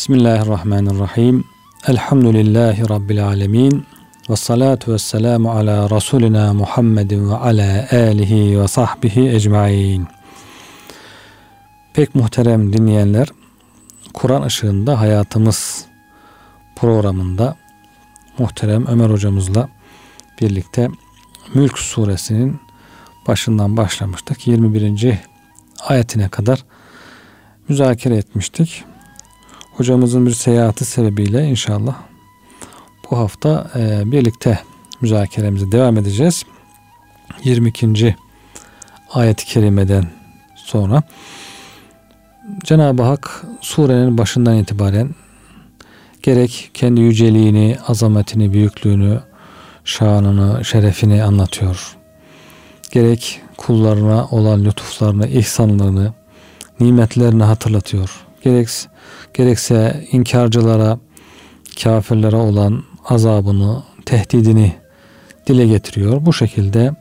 Bismillahirrahmanirrahim. Elhamdülillahi Rabbil alemin. Ve salatu ve selamu ala Resulina Muhammedin ve ala alihi ve sahbihi ecmain. Pek muhterem dinleyenler, Kur'an ışığında hayatımız programında muhterem Ömer hocamızla birlikte Mülk suresinin başından başlamıştık. 21. ayetine kadar müzakere etmiştik. Hocamızın bir seyahati sebebiyle inşallah bu hafta e, birlikte müzakeremize devam edeceğiz. 22. ayet-i kerimeden sonra Cenab-ı Hak surenin başından itibaren gerek kendi yüceliğini, azametini, büyüklüğünü, şanını, şerefini anlatıyor. Gerek kullarına olan lütuflarını, ihsanlarını, nimetlerini hatırlatıyor. Gerek, gerekse inkarcılara, kafirlere olan azabını, tehdidini dile getiriyor. Bu şekilde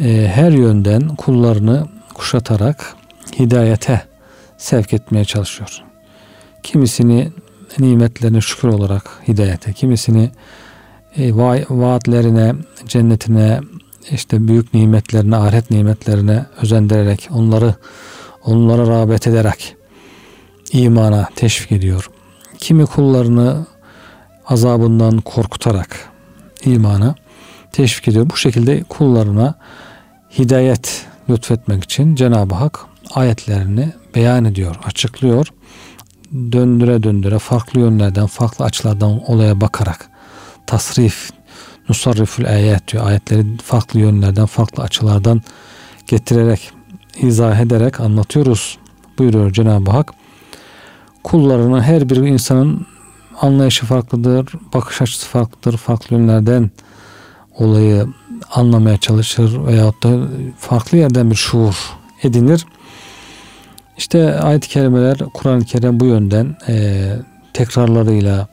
e, her yönden kullarını kuşatarak hidayete sevk etmeye çalışıyor. Kimisini nimetlerine şükür olarak hidayete, kimisini e, va- vaatlerine, cennetine, işte büyük nimetlerine, ahiret nimetlerine özendirerek, onları onlara rağbet ederek imana teşvik ediyor. Kimi kullarını azabından korkutarak imana teşvik ediyor. Bu şekilde kullarına hidayet lütfetmek için Cenab-ı Hak ayetlerini beyan ediyor, açıklıyor. Döndüre döndüre farklı yönlerden, farklı açılardan olaya bakarak tasrif, nusarrifül ayet diyor. Ayetleri farklı yönlerden, farklı açılardan getirerek, izah ederek anlatıyoruz buyuruyor Cenab-ı Hak. Kullarının her bir insanın anlayışı farklıdır, bakış açısı farklıdır, farklı yönlerden olayı anlamaya çalışır veyahut da farklı yerden bir şuur edinir. İşte ayet-i kerimeler Kur'an-ı Kerim bu yönden e, tekrarlarıyla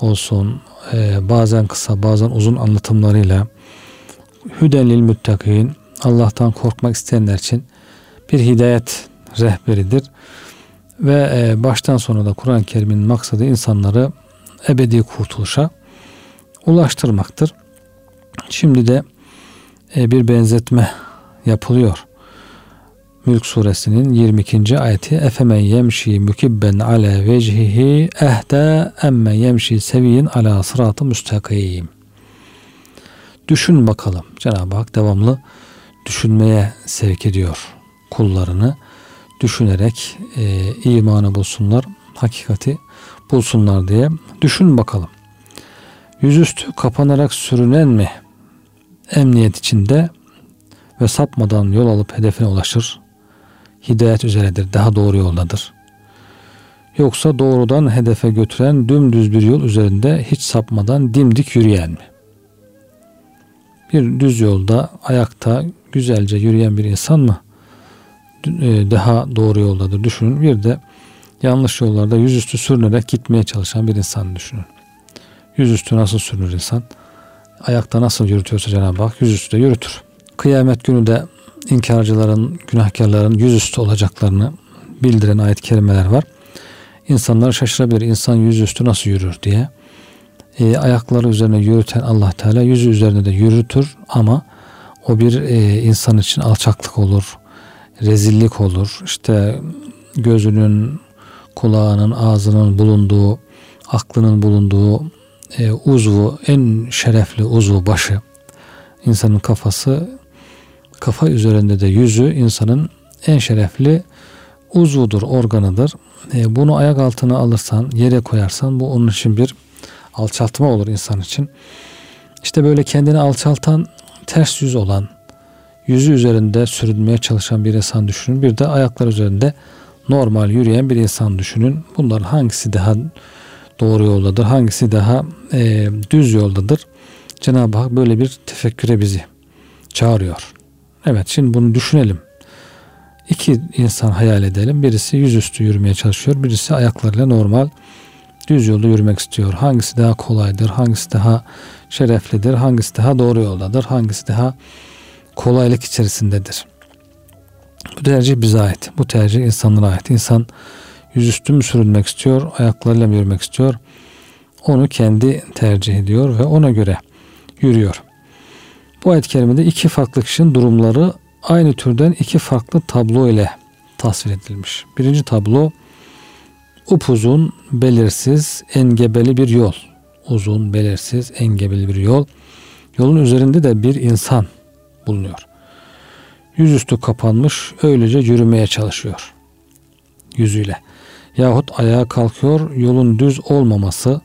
olsun e, bazen kısa bazen uzun anlatımlarıyla hüdenlil müttakin Allah'tan korkmak isteyenler için bir hidayet rehberidir. Ve e, baştan sona da Kur'an-ı Kerim'in maksadı insanları ebedi kurtuluşa ulaştırmaktır. Şimdi de e, bir benzetme yapılıyor. Mülk suresinin 22. ayeti Efemen yemşi mükibben ala vecihihi ehde emme yemşi seviyin ala sıratı müstakim. Düşün bakalım. Cenab-ı Hak devamlı düşünmeye sevk ediyor kullarını. Düşünerek e, imanı bulsunlar, hakikati bulsunlar diye. Düşün bakalım. Yüzüstü kapanarak sürünen mi emniyet içinde ve sapmadan yol alıp hedefine ulaşır? hidayet üzeredir, daha doğru yoldadır. Yoksa doğrudan hedefe götüren dümdüz bir yol üzerinde hiç sapmadan dimdik yürüyen mi? Bir düz yolda ayakta güzelce yürüyen bir insan mı daha doğru yoldadır düşünün. Bir de yanlış yollarda yüzüstü sürünerek gitmeye çalışan bir insan düşünün. Yüzüstü nasıl sürünür insan? Ayakta nasıl yürütüyorsa Cenab-ı Hak yüzüstü de yürütür. Kıyamet günü de inkarcıların, günahkarların yüzüstü olacaklarını bildiren ayet-i kerimeler var. İnsanlar şaşırabilir. İnsan yüzüstü nasıl yürür diye. E, ayakları üzerine yürüten Allah Teala yüzü üzerine de yürütür ama o bir e, insan için alçaklık olur, rezillik olur. İşte gözünün, kulağının, ağzının bulunduğu, aklının bulunduğu e, uzvu, en şerefli uzvu başı, insanın kafası kafa üzerinde de yüzü insanın en şerefli uzvudur, organıdır. E, bunu ayak altına alırsan, yere koyarsan bu onun için bir alçaltma olur insan için. İşte böyle kendini alçaltan, ters yüz olan, yüzü üzerinde sürünmeye çalışan bir insan düşünün. Bir de ayaklar üzerinde normal yürüyen bir insan düşünün. Bunların hangisi daha doğru yoldadır, hangisi daha e, düz yoldadır? Cenab-ı Hak böyle bir tefekküre bizi çağırıyor. Evet şimdi bunu düşünelim. İki insan hayal edelim. Birisi yüzüstü yürümeye çalışıyor. Birisi ayaklarıyla normal düz yolda yürümek istiyor. Hangisi daha kolaydır? Hangisi daha şereflidir? Hangisi daha doğru yoldadır? Hangisi daha kolaylık içerisindedir? Bu tercih bize ait. Bu tercih insanlara ait. İnsan yüzüstü mü sürünmek istiyor, ayaklarıyla mı yürümek istiyor? Onu kendi tercih ediyor ve ona göre yürüyor. Bu ayet-i kerimede iki farklı kişinin durumları aynı türden iki farklı tablo ile tasvir edilmiş. Birinci tablo upuzun, belirsiz, engebeli bir yol. Uzun, belirsiz, engebeli bir yol. Yolun üzerinde de bir insan bulunuyor. Yüzüstü kapanmış, öylece yürümeye çalışıyor. Yüzüyle. Yahut ayağa kalkıyor, yolun düz olmaması,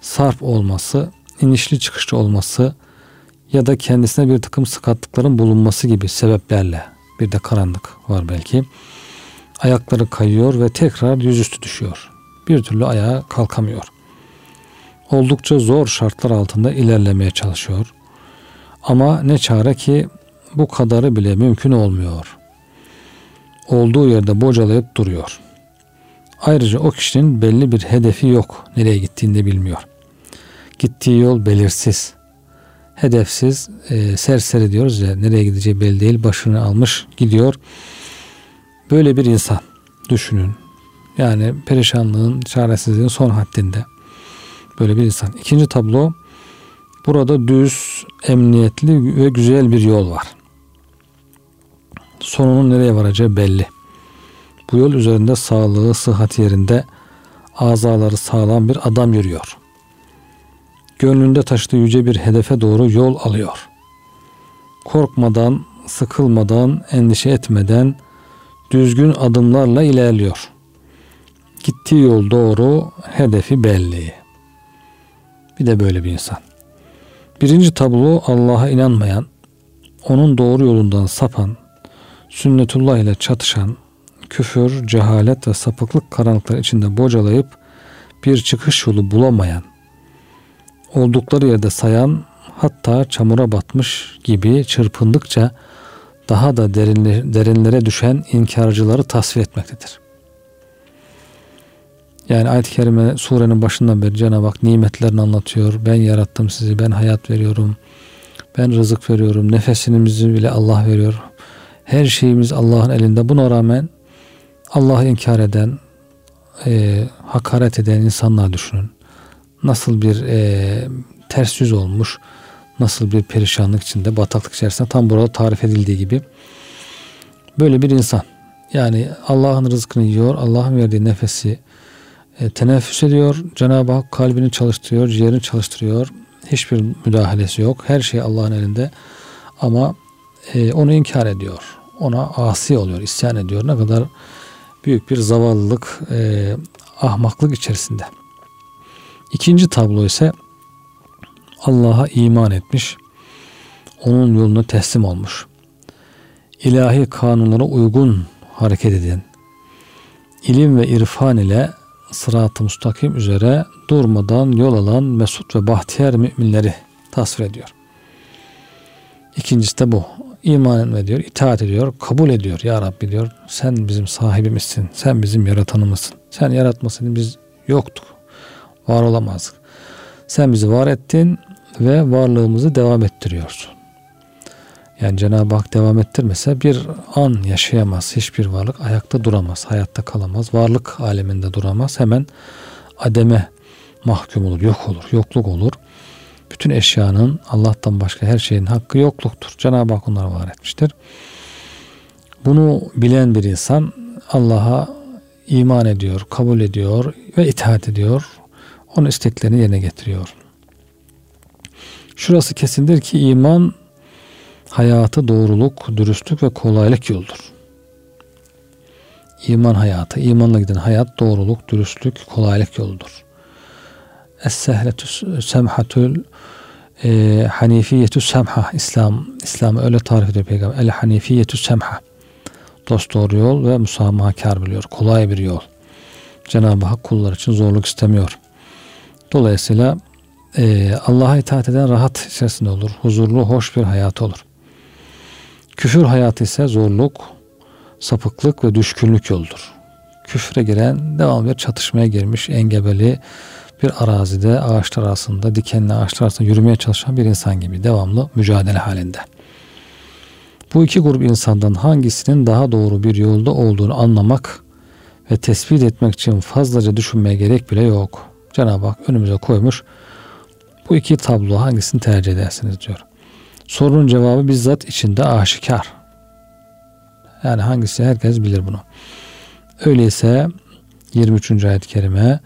sarp olması, inişli çıkışlı olması ya da kendisine bir takım sıkatlıkların bulunması gibi sebeplerle bir de karanlık var belki. Ayakları kayıyor ve tekrar yüzüstü düşüyor. Bir türlü ayağa kalkamıyor. Oldukça zor şartlar altında ilerlemeye çalışıyor. Ama ne çare ki bu kadarı bile mümkün olmuyor. Olduğu yerde bocalayıp duruyor. Ayrıca o kişinin belli bir hedefi yok. Nereye gittiğini de bilmiyor. Gittiği yol belirsiz. Hedefsiz, e, serseri diyoruz ya nereye gideceği belli değil. Başını almış gidiyor. Böyle bir insan düşünün. Yani perişanlığın, çaresizliğin son haddinde. Böyle bir insan. İkinci tablo burada düz, emniyetli ve güzel bir yol var. Sonunun nereye varacağı belli. Bu yol üzerinde sağlığı, sıhhat yerinde azaları sağlam bir adam yürüyor. Gönlünde taşıdığı yüce bir hedefe doğru yol alıyor. Korkmadan, sıkılmadan, endişe etmeden düzgün adımlarla ilerliyor. Gittiği yol doğru, hedefi belli. Bir de böyle bir insan. Birinci tablo Allah'a inanmayan, onun doğru yolundan sapan, sünnetullah ile çatışan, küfür, cehalet ve sapıklık karanlıkları içinde bocalayıp bir çıkış yolu bulamayan, oldukları yerde sayan, hatta çamura batmış gibi çırpındıkça daha da derinlere düşen inkarcıları tasvir etmektedir. Yani ayet-i kerime surenin başından beri Cenab-ı Hak nimetlerini anlatıyor. Ben yarattım sizi, ben hayat veriyorum. Ben rızık veriyorum. Nefesimizi bile Allah veriyor. Her şeyimiz Allah'ın elinde. Buna rağmen Allah'ı inkar eden, e, hakaret eden insanlar düşünün. Nasıl bir e, ters yüz olmuş, nasıl bir perişanlık içinde, bataklık içerisinde tam burada tarif edildiği gibi böyle bir insan. Yani Allah'ın rızkını yiyor, Allah'ın verdiği nefesi e, teneffüs ediyor. Cenab-ı Hak kalbini çalıştırıyor, ciğerini çalıştırıyor. Hiçbir müdahalesi yok. Her şey Allah'ın elinde. Ama e, onu inkar ediyor. Ona asi oluyor, isyan ediyor. Ne kadar büyük bir zavallılık, e, ahmaklık içerisinde. İkinci tablo ise Allah'a iman etmiş, onun yoluna teslim olmuş. İlahi kanunlara uygun hareket eden, ilim ve irfan ile sırat-ı müstakim üzere durmadan yol alan mesut ve bahtiyar müminleri tasvir ediyor. İkincisi de bu. İman ediyor, itaat ediyor, kabul ediyor. Ya Rabbi diyor, sen bizim sahibimizsin, sen bizim yaratanımızsın. Sen yaratmasaydın biz yoktuk, var olamazdık. Sen bizi var ettin ve varlığımızı devam ettiriyorsun. Yani Cenab-ı Hak devam ettirmese bir an yaşayamaz. Hiçbir varlık ayakta duramaz, hayatta kalamaz. Varlık aleminde duramaz. Hemen ademe mahkum olur, yok olur, yokluk olur. Bütün eşyanın Allah'tan başka her şeyin hakkı yokluktur. Cenab-ı Hak onları var etmiştir. Bunu bilen bir insan Allah'a iman ediyor, kabul ediyor ve itaat ediyor. Onun isteklerini yerine getiriyor. Şurası kesindir ki iman hayatı doğruluk, dürüstlük ve kolaylık yoldur. İman hayatı, imanla giden hayat doğruluk, dürüstlük, kolaylık yoludur. Es-sehletü semhatül e, hanifiyetü semha İslam İslam'ı öyle tarif ediyor peygamber. El hanifiyetü semha dost doğru yol ve musamahakar biliyor. Kolay bir yol. Cenab-ı Hak kullar için zorluk istemiyor. Dolayısıyla e, Allah'a itaat eden rahat içerisinde olur. Huzurlu, hoş bir hayat olur. Küfür hayatı ise zorluk, sapıklık ve düşkünlük yoldur. Küfre giren devam bir çatışmaya girmiş engebeli bir arazide ağaçlar arasında dikenli ağaçlar arasında yürümeye çalışan bir insan gibi devamlı mücadele halinde. Bu iki grup insandan hangisinin daha doğru bir yolda olduğunu anlamak ve tespit etmek için fazlaca düşünmeye gerek bile yok. Cenab-ı Hak önümüze koymuş. Bu iki tablo hangisini tercih edersiniz diyor. Sorunun cevabı bizzat içinde aşikar. Yani hangisi herkes bilir bunu. Öyleyse 23. ayet-i kerime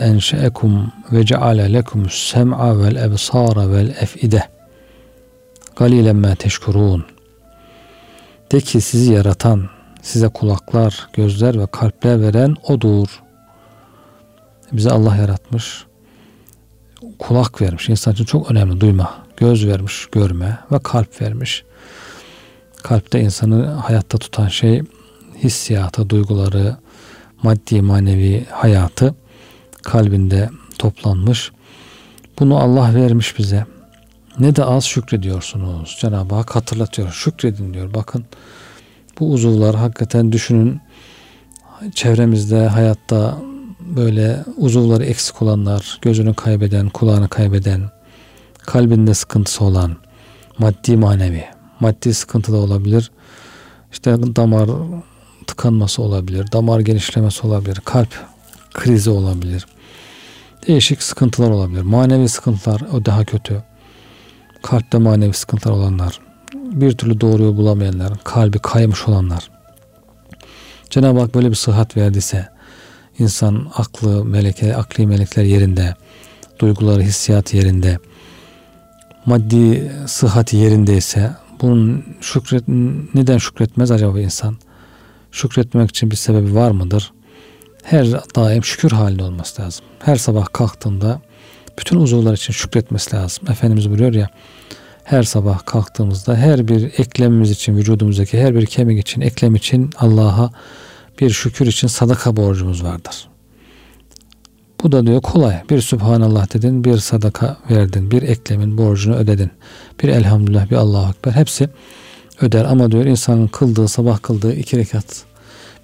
enşe'ekum ve ceale lekum sem'a vel ebsara vel ef'ide galilen ma teşkurun De ki sizi yaratan, size kulaklar, gözler ve kalpler veren O'dur. Bize Allah yaratmış. Kulak vermiş. İnsan için çok önemli duyma. Göz vermiş, görme ve kalp vermiş. Kalpte insanı hayatta tutan şey hissiyatı, duyguları, maddi manevi hayatı kalbinde toplanmış. Bunu Allah vermiş bize. Ne de az şükrediyorsunuz. Cenab-ı Hak hatırlatıyor. Şükredin diyor. Bakın bu uzuvlar hakikaten düşünün çevremizde hayatta böyle uzuvları eksik olanlar, gözünü kaybeden, kulağını kaybeden, kalbinde sıkıntısı olan, maddi manevi, maddi sıkıntı da olabilir. İşte damar tıkanması olabilir, damar genişlemesi olabilir, kalp krizi olabilir. Değişik sıkıntılar olabilir. Manevi sıkıntılar o daha kötü. Kalpte manevi sıkıntılar olanlar, bir türlü doğruyu bulamayanlar, kalbi kaymış olanlar. Cenab-ı Hak böyle bir sıhhat verdiyse, insan aklı, meleke, akli melekler yerinde, duyguları, hissiyat yerinde, maddi sıhhati yerindeyse bunun şükret, neden şükretmez acaba insan? Şükretmek için bir sebebi var mıdır? Her daim şükür halinde olması lazım. Her sabah kalktığında bütün uzuvlar için şükretmesi lazım. Efendimiz buyuruyor ya her sabah kalktığımızda her bir eklemimiz için vücudumuzdaki her bir kemik için eklem için Allah'a bir şükür için sadaka borcumuz vardır. Bu da diyor kolay. Bir Subhanallah dedin, bir sadaka verdin, bir eklemin borcunu ödedin. Bir elhamdülillah, bir Allahu Ekber. Hepsi öder ama diyor insanın kıldığı, sabah kıldığı iki rekat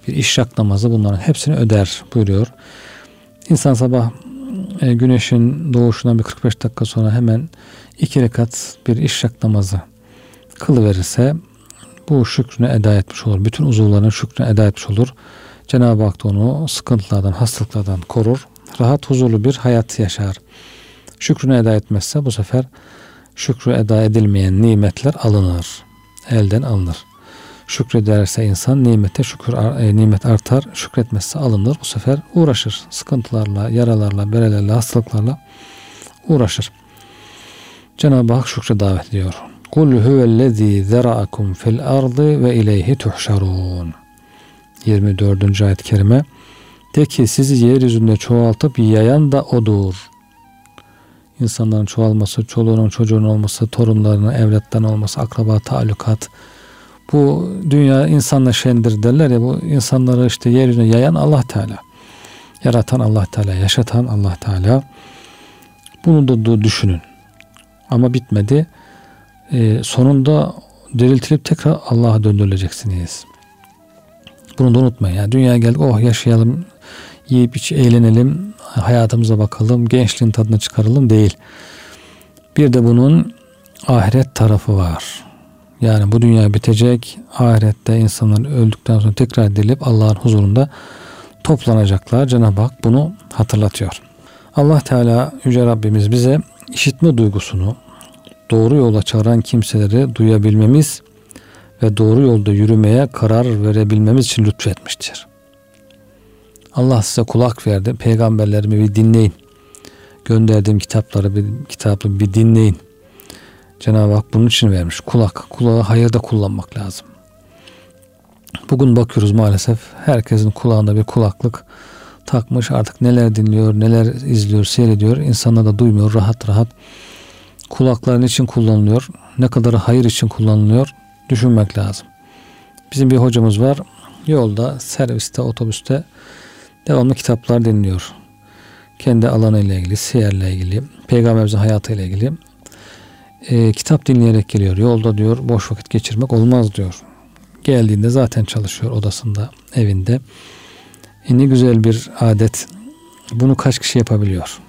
bir işrak namazı bunların hepsini öder buyuruyor. İnsan sabah e, güneşin doğuşundan bir 45 dakika sonra hemen iki rekat bir işrak namazı kılıverirse bu şükrünü eda etmiş olur. Bütün uzuvların şükrünü eda etmiş olur. Cenab-ı Hak da onu sıkıntılardan, hastalıklardan korur. Rahat, huzurlu bir hayat yaşar. Şükrünü eda etmezse bu sefer şükrü eda edilmeyen nimetler alınır. Elden alınır. Şükrederse insan nimete şükür e, nimet artar. Şükretmezse alınır. Bu sefer uğraşır. Sıkıntılarla, yaralarla, berelerle, hastalıklarla uğraşır. Cenab-ı Hak şükre davet ediyor. Kul huvellezî zera'akum fil ardı ve ileyhi tuhşarun. 24. ayet-i kerime. De ki sizi yeryüzünde çoğaltıp yayan da odur. İnsanların çoğalması, çoluğunun çocuğun olması, torunlarının, evlatların olması, akraba, talukat. Bu dünya insanla şendir derler ya bu insanları işte yeryüzüne yayan Allah Teala. Yaratan Allah Teala, yaşatan Allah Teala. Bunu da düşünün. Ama bitmedi. Ee, sonunda diriltilip tekrar Allah'a döndürüleceksiniz. Bunu da unutmayın. Yani dünyaya geldik oh yaşayalım, yiyip iç eğlenelim, hayatımıza bakalım, gençliğin tadını çıkaralım değil. Bir de bunun ahiret tarafı var. Yani bu dünya bitecek. Ahirette insanlar öldükten sonra tekrar dirilip Allah'ın huzurunda toplanacaklar. Cenab-ı Hak bunu hatırlatıyor. Allah Teala Yüce Rabbimiz bize işitme duygusunu doğru yola çağıran kimseleri duyabilmemiz ve doğru yolda yürümeye karar verebilmemiz için lütfetmiştir. Allah size kulak verdi. Peygamberlerimi bir dinleyin. Gönderdiğim kitapları bir kitabı bir dinleyin. Cenab-ı Hak bunun için vermiş. Kulak. Kulağı hayırda kullanmak lazım. Bugün bakıyoruz maalesef herkesin kulağında bir kulaklık takmış artık neler dinliyor, neler izliyor, seyrediyor. İnsanlar da duymuyor rahat rahat. Kulakların için kullanılıyor. Ne kadar hayır için kullanılıyor düşünmek lazım. Bizim bir hocamız var. Yolda, serviste, otobüste devamlı kitaplar dinliyor. Kendi alanıyla ilgili, siyerle ilgili, peygamberimizin hayatıyla ilgili e, kitap dinleyerek geliyor. Yolda diyor boş vakit geçirmek olmaz diyor. Geldiğinde zaten çalışıyor odasında, evinde. E ne güzel bir adet. Bunu kaç kişi yapabiliyor?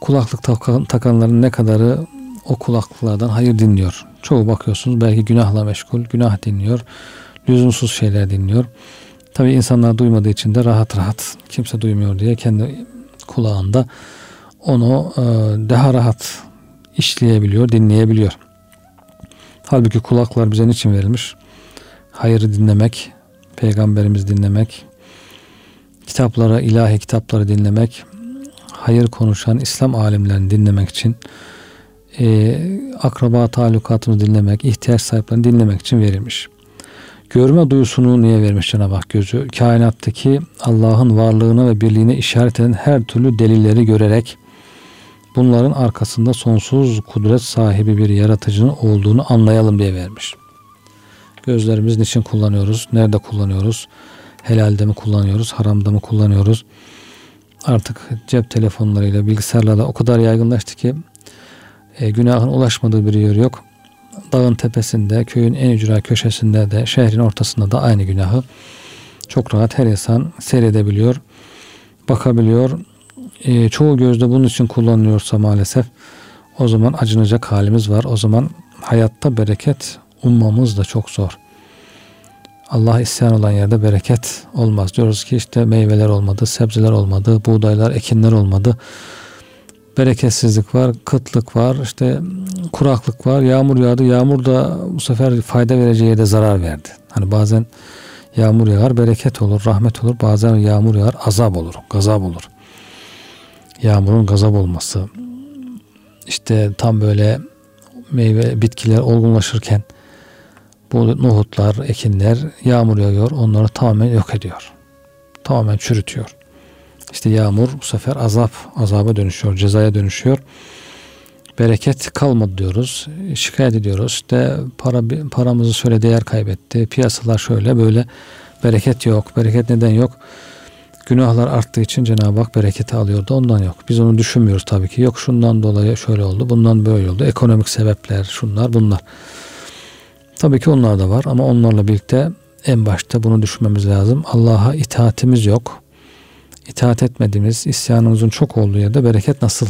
Kulaklık takanların ne kadarı o kulaklıklardan hayır dinliyor. Çoğu bakıyorsunuz belki günahla meşgul, günah dinliyor. Lüzumsuz şeyler dinliyor. Tabi insanlar duymadığı için de rahat rahat kimse duymuyor diye kendi kulağında onu e, daha rahat işleyebiliyor, dinleyebiliyor. Halbuki kulaklar bize niçin verilmiş? Hayırı dinlemek, peygamberimiz dinlemek, kitapları, ilahi kitapları dinlemek, hayır konuşan İslam alimlerini dinlemek için, e, akraba talukatını dinlemek, ihtiyaç sahiplerini dinlemek için verilmiş. Görme duyusunu niye vermiş Cenab-ı Hak gözü? Kainattaki Allah'ın varlığına ve birliğine işaret eden her türlü delilleri görerek bunların arkasında sonsuz kudret sahibi bir yaratıcının olduğunu anlayalım diye vermiş. Gözlerimiz niçin kullanıyoruz? Nerede kullanıyoruz? Helalde mi kullanıyoruz? Haramda mı kullanıyoruz? Artık cep telefonlarıyla, bilgisayarlarla o kadar yaygınlaştı ki e, günahın ulaşmadığı bir yer yok. Dağın tepesinde, köyün en ücra köşesinde de, şehrin ortasında da aynı günahı çok rahat her insan seyredebiliyor, bakabiliyor. E, çoğu gözde bunun için kullanılıyorsa maalesef o zaman acınacak halimiz var. O zaman hayatta bereket ummamız da çok zor. Allah isyan olan yerde bereket olmaz. Diyoruz ki işte meyveler olmadı, sebzeler olmadı, buğdaylar, ekinler olmadı. Bereketsizlik var, kıtlık var, işte kuraklık var, yağmur yağdı. Yağmur da bu sefer fayda vereceği yerde zarar verdi. Hani bazen yağmur yağar, bereket olur, rahmet olur. Bazen yağmur yağar, azap olur, gazap olur. Yağmurun gazap olması. işte tam böyle meyve, bitkiler olgunlaşırken bu nohutlar, ekinler yağmur yağıyor. Onları tamamen yok ediyor. Tamamen çürütüyor. İşte yağmur bu sefer azap, azaba dönüşüyor, cezaya dönüşüyor. Bereket kalmadı diyoruz. Şikayet ediyoruz. İşte para paramızı şöyle değer kaybetti. Piyasalar şöyle böyle bereket yok. Bereket neden yok? Günahlar arttığı için Cenab-ı Hak bereketi alıyordu. Ondan yok. Biz onu düşünmüyoruz tabii ki. Yok şundan dolayı şöyle oldu. Bundan böyle oldu. Ekonomik sebepler, şunlar bunlar. Tabii ki onlar da var ama onlarla birlikte en başta bunu düşünmemiz lazım. Allah'a itaatimiz yok. İtaat etmediğimiz, isyanımızın çok olduğu yerde bereket nasıl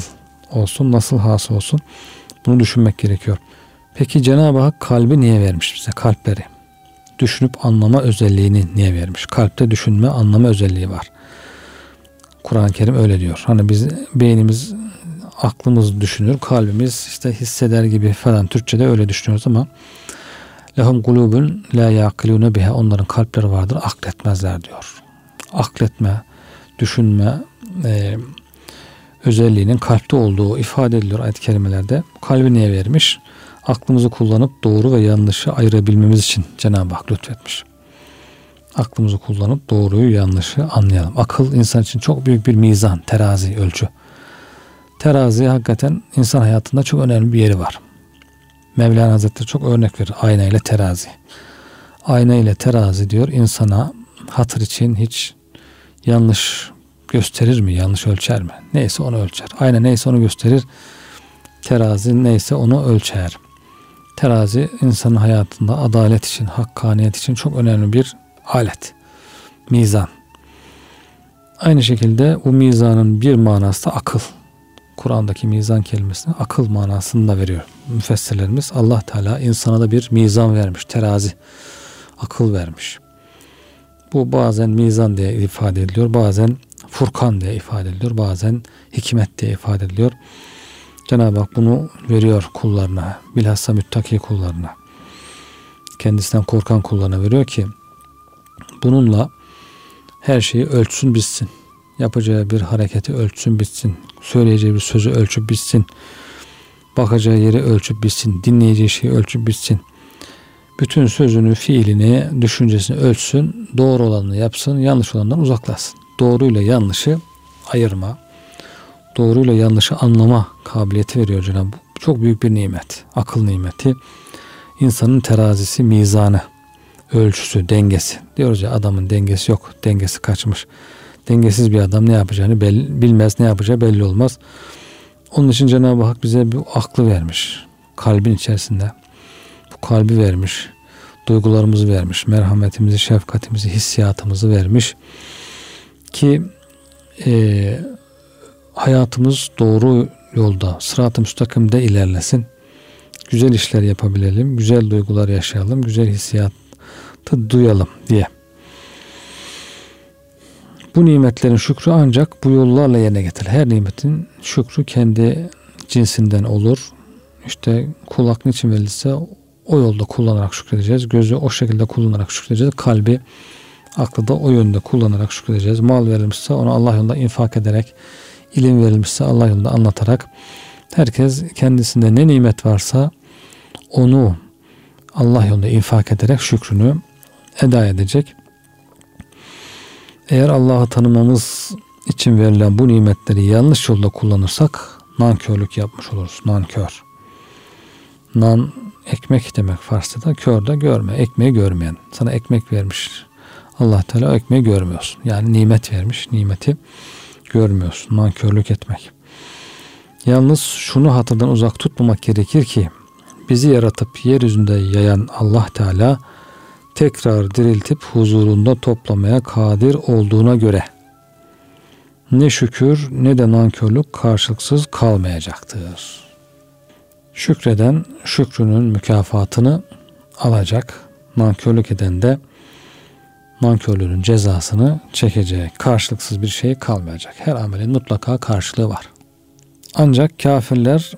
olsun, nasıl hasıl olsun bunu düşünmek gerekiyor. Peki Cenab-ı Hak kalbi niye vermiş bize? Kalpleri. Düşünüp anlama özelliğini niye vermiş? Kalpte düşünme, anlama özelliği var. Kur'an-ı Kerim öyle diyor. Hani biz beynimiz, aklımız düşünür, kalbimiz işte hisseder gibi falan Türkçe'de öyle düşünüyoruz ama Lehum kulubun la yaqilune biha. Onların kalpleri vardır, akletmezler diyor. Akletme, düşünme e, özelliğinin kalpte olduğu ifade ediliyor ayet-i kerimelerde. Kalbi niye vermiş? Aklımızı kullanıp doğru ve yanlışı ayırabilmemiz için Cenab-ı Hak lütfetmiş. Aklımızı kullanıp doğruyu yanlışı anlayalım. Akıl insan için çok büyük bir mizan, terazi, ölçü. Terazi hakikaten insan hayatında çok önemli bir yeri var. Mevlana Hazretleri çok örnek verir. Ayna ile terazi. Ayna ile terazi diyor insana hatır için hiç yanlış gösterir mi? Yanlış ölçer mi? Neyse onu ölçer. Ayna neyse onu gösterir. Terazi neyse onu ölçer. Terazi insanın hayatında adalet için, hakkaniyet için çok önemli bir alet. Mizan. Aynı şekilde bu mizanın bir manası da akıl. Kur'an'daki mizan kelimesini akıl manasını da veriyor. Müfessirlerimiz Allah Teala insana da bir mizan vermiş, terazi, akıl vermiş. Bu bazen mizan diye ifade ediliyor, bazen furkan diye ifade ediliyor, bazen hikmet diye ifade ediliyor. Cenab-ı Hak bunu veriyor kullarına, bilhassa müttaki kullarına. Kendisinden korkan kullarına veriyor ki bununla her şeyi ölçsün bitsin. Yapacağı bir hareketi ölçsün bitsin. Söyleyeceği bir sözü ölçüp bitsin. Bakacağı yeri ölçüp bitsin. Dinleyeceği şeyi ölçüp bitsin. Bütün sözünü, fiilini, düşüncesini ölçsün. Doğru olanını yapsın. Yanlış olandan uzaklasın. Doğruyla yanlışı ayırma. Doğruyla yanlışı anlama kabiliyeti veriyor Cenab-ı Bu çok büyük bir nimet. Akıl nimeti. İnsanın terazisi, mizanı, ölçüsü, dengesi. Diyoruz ya adamın dengesi yok. Dengesi kaçmış dengesiz bir adam ne yapacağını belli, bilmez, ne yapacağı belli olmaz. Onun için Cenab-ı Hak bize bir aklı vermiş. Kalbin içerisinde. Kalbi vermiş. Duygularımızı vermiş. Merhametimizi, şefkatimizi, hissiyatımızı vermiş. Ki e, hayatımız doğru yolda, sırat-ı müstakimde ilerlesin. Güzel işler yapabilelim, güzel duygular yaşayalım, güzel hissiyatı duyalım diye. Bu nimetlerin şükrü ancak bu yollarla yerine getirilir. Her nimetin şükrü kendi cinsinden olur. İşte kulak niçin verilirse o yolda kullanarak şükredeceğiz. Gözü o şekilde kullanarak şükredeceğiz. Kalbi, aklı da o yönde kullanarak şükredeceğiz. Mal verilmişse onu Allah yolunda infak ederek, ilim verilmişse Allah yolunda anlatarak herkes kendisinde ne nimet varsa onu Allah yolunda infak ederek şükrünü eda edecek. Eğer Allah'ı tanımamız için verilen bu nimetleri yanlış yolda kullanırsak nankörlük yapmış oluruz. Nankör. Nan ekmek demek Farsçada. Kör de görme. Ekmeği görmeyen. Sana ekmek vermiş. Allah Teala ekmeği görmüyorsun. Yani nimet vermiş. Nimeti görmüyorsun. Nankörlük etmek. Yalnız şunu hatırdan uzak tutmamak gerekir ki bizi yaratıp yeryüzünde yayan Allah Teala tekrar diriltip huzurunda toplamaya kadir olduğuna göre ne şükür ne de nankörlük karşılıksız kalmayacaktır. Şükreden şükrünün mükafatını alacak, nankörlük eden de nankörlüğün cezasını çekecek. Karşılıksız bir şey kalmayacak. Her amelin mutlaka karşılığı var. Ancak kafirler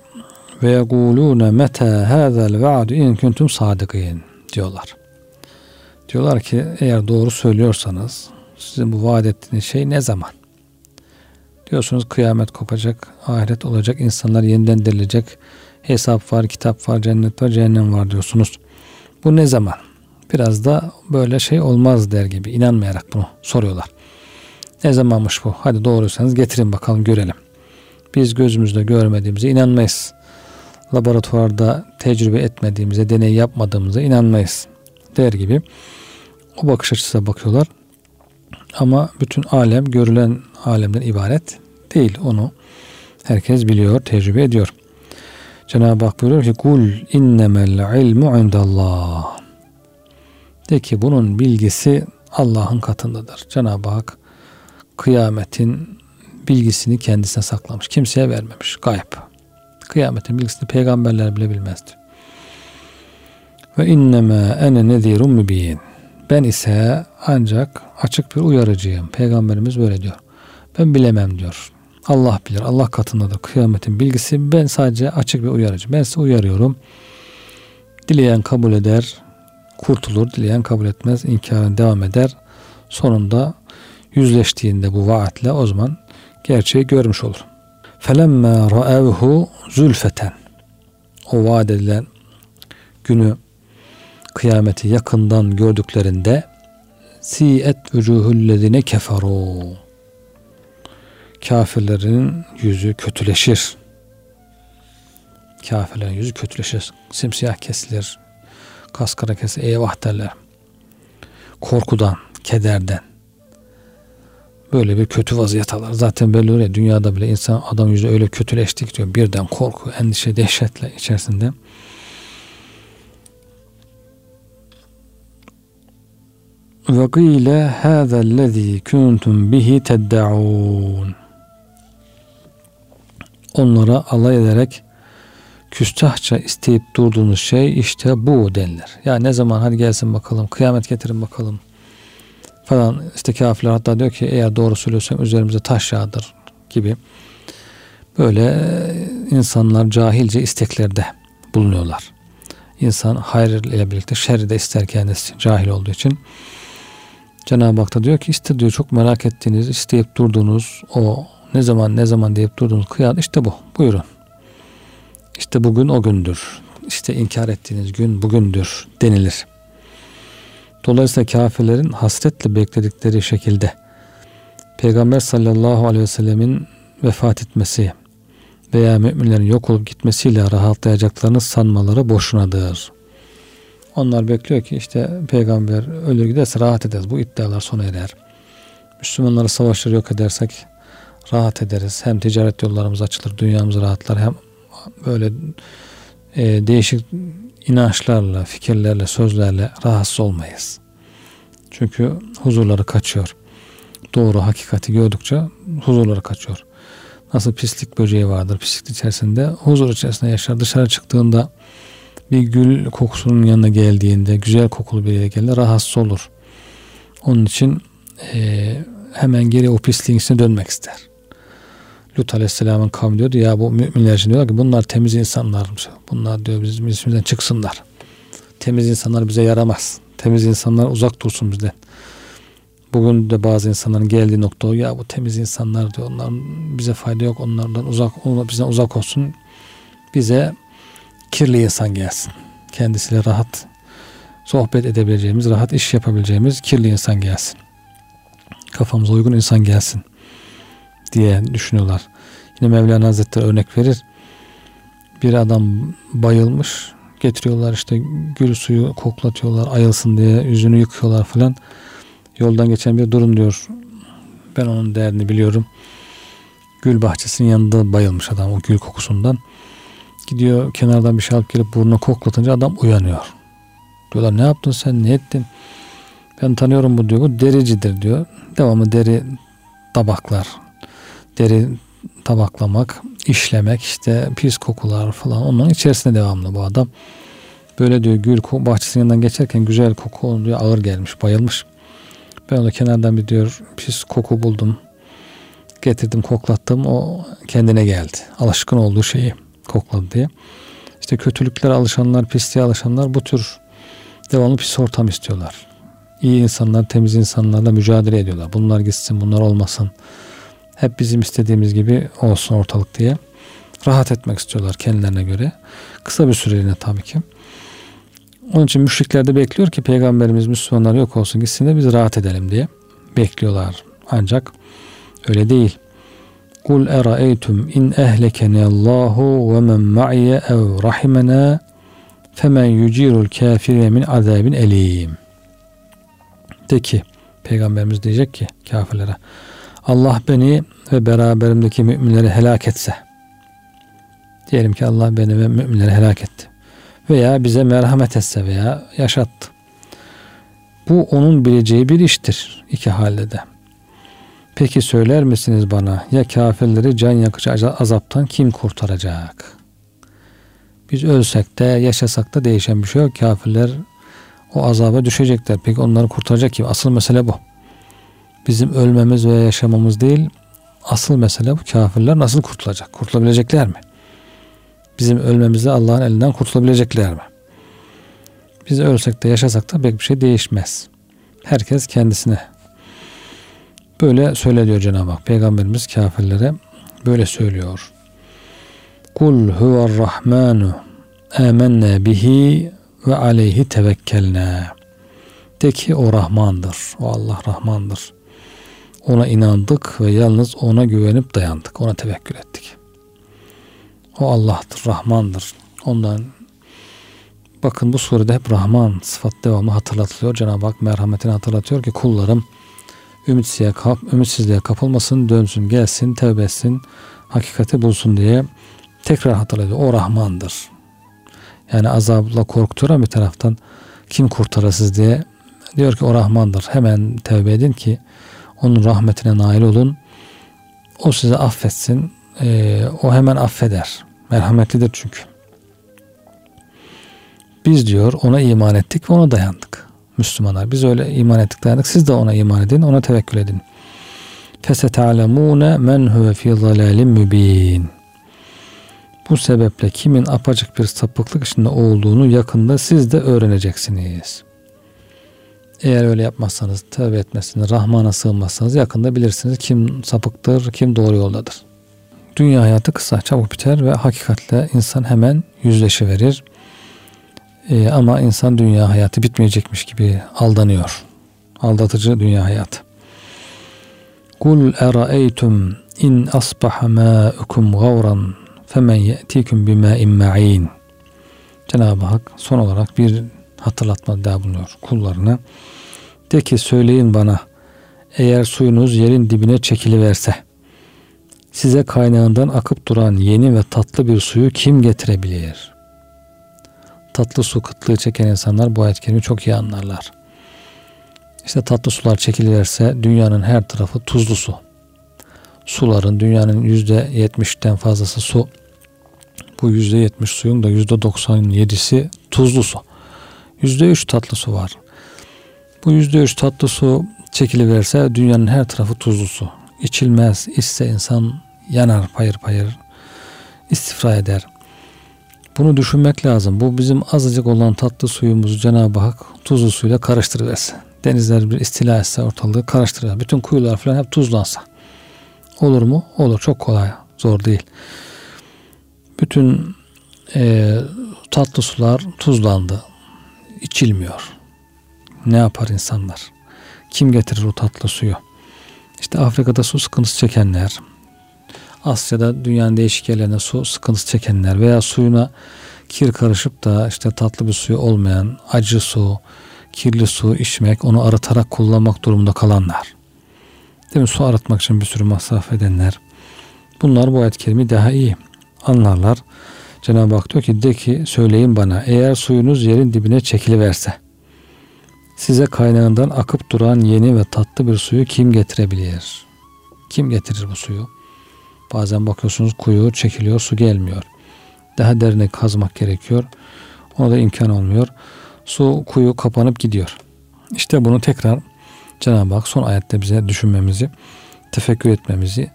ve yekulune meta hadal va'du in kuntum sadikin diyorlar. Diyorlar ki eğer doğru söylüyorsanız sizin bu vaat ettiğiniz şey ne zaman? Diyorsunuz kıyamet kopacak, ahiret olacak, insanlar yeniden dirilecek, hesap var, kitap var, cennet var, cehennem var diyorsunuz. Bu ne zaman? Biraz da böyle şey olmaz der gibi inanmayarak bunu soruyorlar. Ne zamanmış bu? Hadi doğruysanız getirin bakalım görelim. Biz gözümüzde görmediğimize inanmayız. Laboratuvarda tecrübe etmediğimize, deney yapmadığımıza inanmayız der gibi o bakış açısına bakıyorlar. Ama bütün alem görülen alemden ibaret değil. Onu herkes biliyor, tecrübe ediyor. Cenab-ı Hak buyuruyor ki kul innemel ilmu indallah. De ki bunun bilgisi Allah'ın katındadır. Cenab-ı Hak kıyametin bilgisini kendisine saklamış. Kimseye vermemiş. Gayb. Kıyametin bilgisini peygamberler bile bilmezdi. Ve inneme ene nezirun mübin. Ben ise ancak açık bir uyarıcıyım. Peygamberimiz böyle diyor. Ben bilemem diyor. Allah bilir. Allah katında da kıyametin bilgisi. Ben sadece açık bir uyarıcı. Ben size uyarıyorum. Dileyen kabul eder, kurtulur. Dileyen kabul etmez, inkarın devam eder. Sonunda yüzleştiğinde bu vaatle o zaman gerçeği görmüş olur. Felemme ra'evhu zülfeten. O vaat edilen günü kıyameti yakından gördüklerinde siyet vücuhullezine keferu kafirlerin yüzü kötüleşir. Kafirlerin yüzü kötüleşir. Simsiyah kesilir. Kaskara kesilir. Eyvah derler. Korkudan, kederden. Böyle bir kötü vaziyet alır. Zaten belli oluyor. Dünyada bile insan adam yüzü öyle kötüleştik diyor. Birden korku, endişe, dehşetle içerisinde. Ve gîle hâzellezî kuntum bihi tedde'ûn. Onlara alay ederek küstahça isteyip durduğunuz şey işte bu denilir. Ya ne zaman hadi gelsin bakalım kıyamet getirin bakalım falan işte kafirler hatta diyor ki eğer doğru söylüyorsan üzerimize taş yağdır gibi böyle insanlar cahilce isteklerde bulunuyorlar. İnsan hayır ile birlikte şerri de ister kendisi cahil olduğu için. Cenab-ı Hak da diyor ki işte diyor çok merak ettiğiniz, isteyip durduğunuz o ne zaman ne zaman deyip durduğunuz kıyamet işte bu. Buyurun. İşte bugün o gündür. İşte inkar ettiğiniz gün bugündür denilir. Dolayısıyla kafirlerin hasretle bekledikleri şekilde Peygamber sallallahu aleyhi ve sellemin vefat etmesi veya müminlerin yok olup gitmesiyle rahatlayacaklarını sanmaları boşunadır. Onlar bekliyor ki işte peygamber ölür giderse rahat ederiz. Bu iddialar sona erer. Müslümanları savaşları yok edersek rahat ederiz. Hem ticaret yollarımız açılır, dünyamız rahatlar. Hem böyle e, değişik inançlarla, fikirlerle, sözlerle rahatsız olmayız. Çünkü huzurları kaçıyor. Doğru hakikati gördükçe huzurları kaçıyor. Nasıl pislik böceği vardır pislik içerisinde huzur içerisinde yaşar. Dışarı çıktığında bir gül kokusunun yanına geldiğinde güzel kokulu bir yere geldiğinde rahatsız olur. Onun için e, hemen geri o pisliğin içine dönmek ister. Lut Aleyhisselam'ın kavmi diyordu ya bu müminler için diyorlar ki bunlar temiz insanlarmış. Bunlar diyor bizim ismimizden çıksınlar. Temiz insanlar bize yaramaz. Temiz insanlar uzak dursun bizden. Bugün de bazı insanların geldiği nokta o ya bu temiz insanlar diyor onlar bize fayda yok onlardan uzak onlar bizden uzak olsun. Bize kirli insan gelsin. Kendisiyle rahat sohbet edebileceğimiz, rahat iş yapabileceğimiz kirli insan gelsin. Kafamıza uygun insan gelsin diye düşünüyorlar. Yine Mevlana Hazretleri örnek verir. Bir adam bayılmış. Getiriyorlar işte gül suyu koklatıyorlar ayılsın diye yüzünü yıkıyorlar falan. Yoldan geçen bir durun diyor. Ben onun derdini biliyorum. Gül bahçesinin yanında bayılmış adam o gül kokusundan. Gidiyor kenardan bir şey alıp gelip burnuna koklatınca adam uyanıyor. Diyorlar ne yaptın sen ne ettin? Ben tanıyorum bu diyor. Bu dericidir diyor. Devamı deri tabaklar. Deri tabaklamak, işlemek işte pis kokular falan onun içerisinde devamlı bu adam. Böyle diyor gül bahçesinin yanından geçerken güzel koku diyor ağır gelmiş bayılmış. Ben onu kenardan bir diyor pis koku buldum. Getirdim koklattım o kendine geldi. Alışkın olduğu şeyi kokladı diye. İşte kötülükler alışanlar, pisliğe alışanlar bu tür devamlı pis ortam istiyorlar. İyi insanlar, temiz insanlarla mücadele ediyorlar. Bunlar gitsin, bunlar olmasın. Hep bizim istediğimiz gibi olsun ortalık diye. Rahat etmek istiyorlar kendilerine göre. Kısa bir süreliğine tabii ki. Onun için müşrikler de bekliyor ki peygamberimiz Müslümanlar yok olsun gitsin de biz rahat edelim diye bekliyorlar. Ancak öyle değil. Kul eraeytum in ehlekeni Allahu ve men ma'iye ev rahimena femen yucirul kafire min azabin elim. De ki peygamberimiz diyecek ki kafirlere Allah beni ve beraberimdeki müminleri helak etse diyelim ki Allah beni ve müminleri helak etti veya bize merhamet etse veya yaşattı. Bu onun bileceği bir iştir iki halde de. Peki söyler misiniz bana ya kafirleri can yakıcı azaptan kim kurtaracak? Biz ölsek de yaşasak da değişen bir şey yok. Kafirler o azaba düşecekler. Peki onları kurtaracak kim? Asıl mesele bu. Bizim ölmemiz veya yaşamamız değil. Asıl mesele bu. Kafirler nasıl kurtulacak? Kurtulabilecekler mi? bizim ölmemizi Allah'ın elinden kurtulabilecekler mi? Biz ölsek de yaşasak da pek bir şey değişmez. Herkes kendisine. Böyle söyle diyor Cenab-ı Hak. Peygamberimiz kafirlere böyle söylüyor. Kul huver rahmanu amennâ bihi ve aleyhi tevekkelnâ. De ki o Rahmandır. O Allah Rahmandır. Ona inandık ve yalnız ona güvenip dayandık. Ona tevekkül ettik. O Allah'tır, Rahmandır. Ondan bakın bu surede hep Rahman sıfat devamlı hatırlatılıyor. Cenab-ı Hak merhametini hatırlatıyor ki kullarım ümitsizliğe, kap, ümitsizliğe kapılmasın, dönsün, gelsin, tevbe etsin, hakikati bulsun diye tekrar hatırlatıyor. O Rahmandır. Yani azabla korkutuyor bir taraftan kim kurtarır diye diyor ki o Rahmandır. Hemen tevbe edin ki onun rahmetine nail olun. O size affetsin. Ee, o hemen affeder. Merhametlidir çünkü. Biz diyor ona iman ettik ve ona dayandık. Müslümanlar biz öyle iman ettik dayandık. Siz de ona iman edin, ona tevekkül edin. فَسَتَعْلَمُونَ مَنْ هُوَ فِي ضَلَالٍ mübin. Bu sebeple kimin apacık bir sapıklık içinde olduğunu yakında siz de öğreneceksiniz. Eğer öyle yapmazsanız, tövbe etmezsiniz, Rahman'a sığınmazsanız yakında bilirsiniz kim sapıktır, kim doğru yoldadır. Dünya hayatı kısa, çabuk biter ve hakikatle insan hemen yüzleşiverir. Ee, ama insan dünya hayatı bitmeyecekmiş gibi aldanıyor. Aldatıcı dünya hayatı. Kul eraeytum in asbaha ma'ukum gavran femen ye'tikum bima'in ma'in. Cenab-ı Hak son olarak bir hatırlatma daha bulunuyor kullarına. De ki söyleyin bana eğer suyunuz yerin dibine çekiliverse Size kaynağından akıp duran yeni ve tatlı bir suyu kim getirebilir? Tatlı su kıtlığı çeken insanlar bu ayet çok iyi anlarlar. İşte tatlı sular çekiliverse dünyanın her tarafı tuzlu su. Suların dünyanın yüzde yetmişten fazlası su. Bu yüzde yetmiş suyun da yüzde doksan yedisi tuzlu su. Yüzde üç tatlı su var. Bu yüzde üç tatlı su çekiliverse dünyanın her tarafı tuzlu su. İçilmez, içse insan yanar payır payır, istifra eder. Bunu düşünmek lazım. Bu bizim azıcık olan tatlı suyumuzu Cenab-ı Hak tuzlu suyla karıştırıverse. Denizler bir istila etse ortalığı karıştırır. Bütün kuyular falan hep tuzlansa. Olur mu? Olur. Çok kolay. Zor değil. Bütün e, tatlı sular tuzlandı. İçilmiyor. Ne yapar insanlar? Kim getirir o tatlı suyu? İşte Afrika'da su sıkıntısı çekenler, Asya'da dünyanın değişik yerlerinde su sıkıntısı çekenler veya suyuna kir karışıp da işte tatlı bir suyu olmayan acı su, kirli su içmek, onu arıtarak kullanmak durumunda kalanlar. Değil mi? Su arıtmak için bir sürü masraf edenler. Bunlar bu ayet kerimi daha iyi anlarlar. Cenab-ı Hak diyor ki de ki söyleyin bana eğer suyunuz yerin dibine çekiliverse size kaynağından akıp duran yeni ve tatlı bir suyu kim getirebilir? Kim getirir bu suyu? Bazen bakıyorsunuz kuyu çekiliyor su gelmiyor. Daha derine kazmak gerekiyor. Ona da imkan olmuyor. Su kuyu kapanıp gidiyor. İşte bunu tekrar Cenab-ı Hak son ayette bize düşünmemizi, tefekkür etmemizi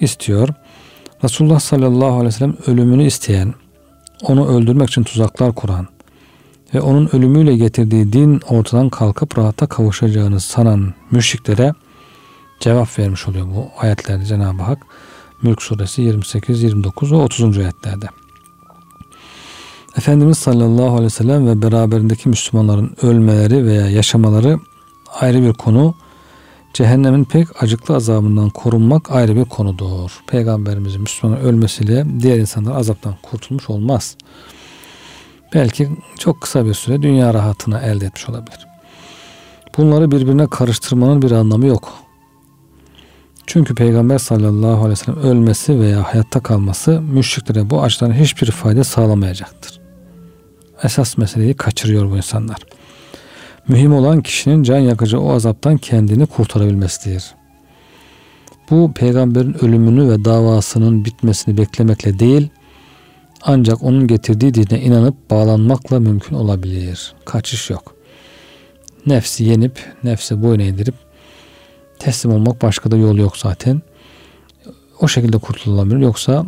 istiyor. Resulullah sallallahu aleyhi ve sellem ölümünü isteyen, onu öldürmek için tuzaklar kuran ve onun ölümüyle getirdiği din ortadan kalkıp rahata kavuşacağını sanan müşriklere cevap vermiş oluyor bu ayetlerde Cenab-ı Hak. Mülk suresi 28, 29 ve 30. ayetlerde. Efendimiz sallallahu aleyhi ve sellem ve beraberindeki Müslümanların ölmeleri veya yaşamaları ayrı bir konu. Cehennemin pek acıklı azabından korunmak ayrı bir konudur. Peygamberimizin Müslümanın ölmesiyle diğer insanlar azaptan kurtulmuş olmaz. Belki çok kısa bir süre dünya rahatını elde etmiş olabilir. Bunları birbirine karıştırmanın bir anlamı yok. Çünkü Peygamber sallallahu aleyhi ve sellem ölmesi veya hayatta kalması müşriklere bu açıdan hiçbir fayda sağlamayacaktır. Esas meseleyi kaçırıyor bu insanlar. Mühim olan kişinin can yakıcı o azaptan kendini kurtarabilmesidir. Bu peygamberin ölümünü ve davasının bitmesini beklemekle değil, ancak onun getirdiği dine inanıp bağlanmakla mümkün olabilir. Kaçış yok. Nefsi yenip, nefsi boyun eğdirip teslim olmak başka da yol yok zaten. O şekilde kurtulabilir. Yoksa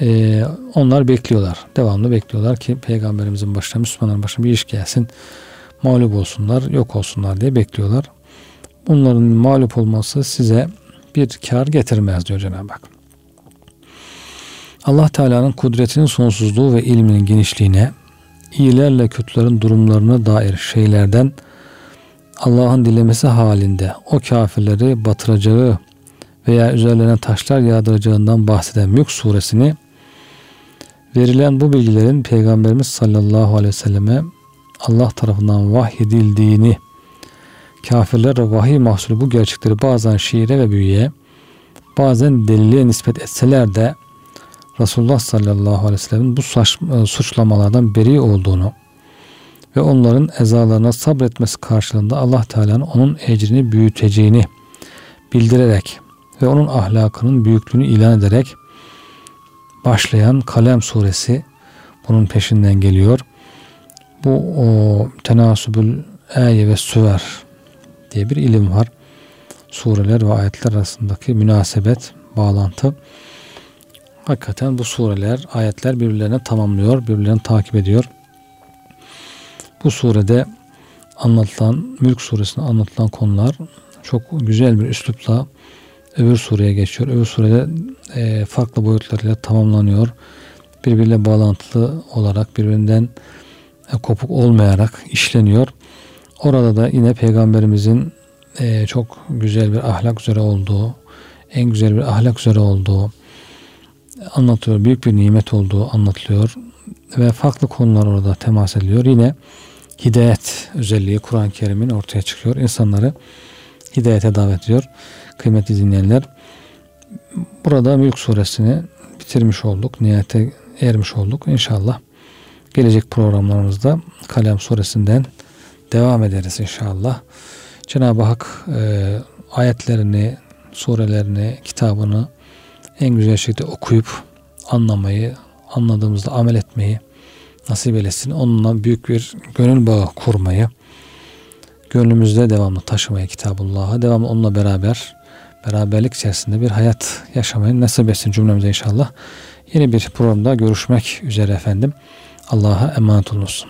e, onlar bekliyorlar. Devamlı bekliyorlar ki peygamberimizin başına, Müslümanların başına bir iş gelsin. Mağlup olsunlar, yok olsunlar diye bekliyorlar. Bunların mağlup olması size bir kar getirmez diyor Cenab-ı Hak. Allah Teala'nın kudretinin sonsuzluğu ve ilminin genişliğine, iyilerle kötülerin durumlarına dair şeylerden Allah'ın dilemesi halinde o kafirleri batıracağı veya üzerlerine taşlar yağdıracağından bahseden Mülk suresini verilen bu bilgilerin Peygamberimiz sallallahu aleyhi ve selleme Allah tarafından vahyedildiğini kafirler vahiy mahsulü bu gerçekleri bazen şiire ve büyüye bazen deliliğe nispet etseler de Resulullah sallallahu aleyhi ve sellem'in bu e, suçlamalardan beri olduğunu ve onların ezalarına sabretmesi karşılığında Allah Teala'nın onun ecrini büyüteceğini bildirerek ve onun ahlakının büyüklüğünü ilan ederek başlayan Kalem suresi bunun peşinden geliyor. Bu o tenasübül eye ve süver diye bir ilim var. Sureler ve ayetler arasındaki münasebet, bağlantı. Hakikaten bu sureler, ayetler birbirlerine tamamlıyor, birbirlerini takip ediyor. Bu surede anlatılan, Mülk suresinde anlatılan konular çok güzel bir üslupla öbür sureye geçiyor. Öbür surede e, farklı boyutlarıyla tamamlanıyor. Birbiriyle bağlantılı olarak birbirinden kopuk olmayarak işleniyor. Orada da yine peygamberimizin e, çok güzel bir ahlak üzere olduğu, en güzel bir ahlak üzere olduğu anlatıyor. Büyük bir nimet olduğu anlatılıyor. Ve farklı konular orada temas ediliyor. Yine hidayet özelliği Kur'an-ı Kerim'in ortaya çıkıyor. İnsanları hidayete davet ediyor. Kıymetli dinleyenler burada Mülk suresini bitirmiş olduk. Niyete ermiş olduk. İnşallah gelecek programlarımızda Kalem suresinden devam ederiz inşallah. Cenab-ı Hak e, ayetlerini, surelerini, kitabını en güzel şekilde okuyup anlamayı, anladığımızda amel etmeyi nasip eylesin. Onunla büyük bir gönül bağı kurmayı, gönlümüzde devamlı taşımayı Kitabullah'a, devamlı onunla beraber beraberlik içerisinde bir hayat yaşamayı nasip etsin cümlemize inşallah. Yeni bir programda görüşmek üzere efendim. Allah'a emanet olunuz.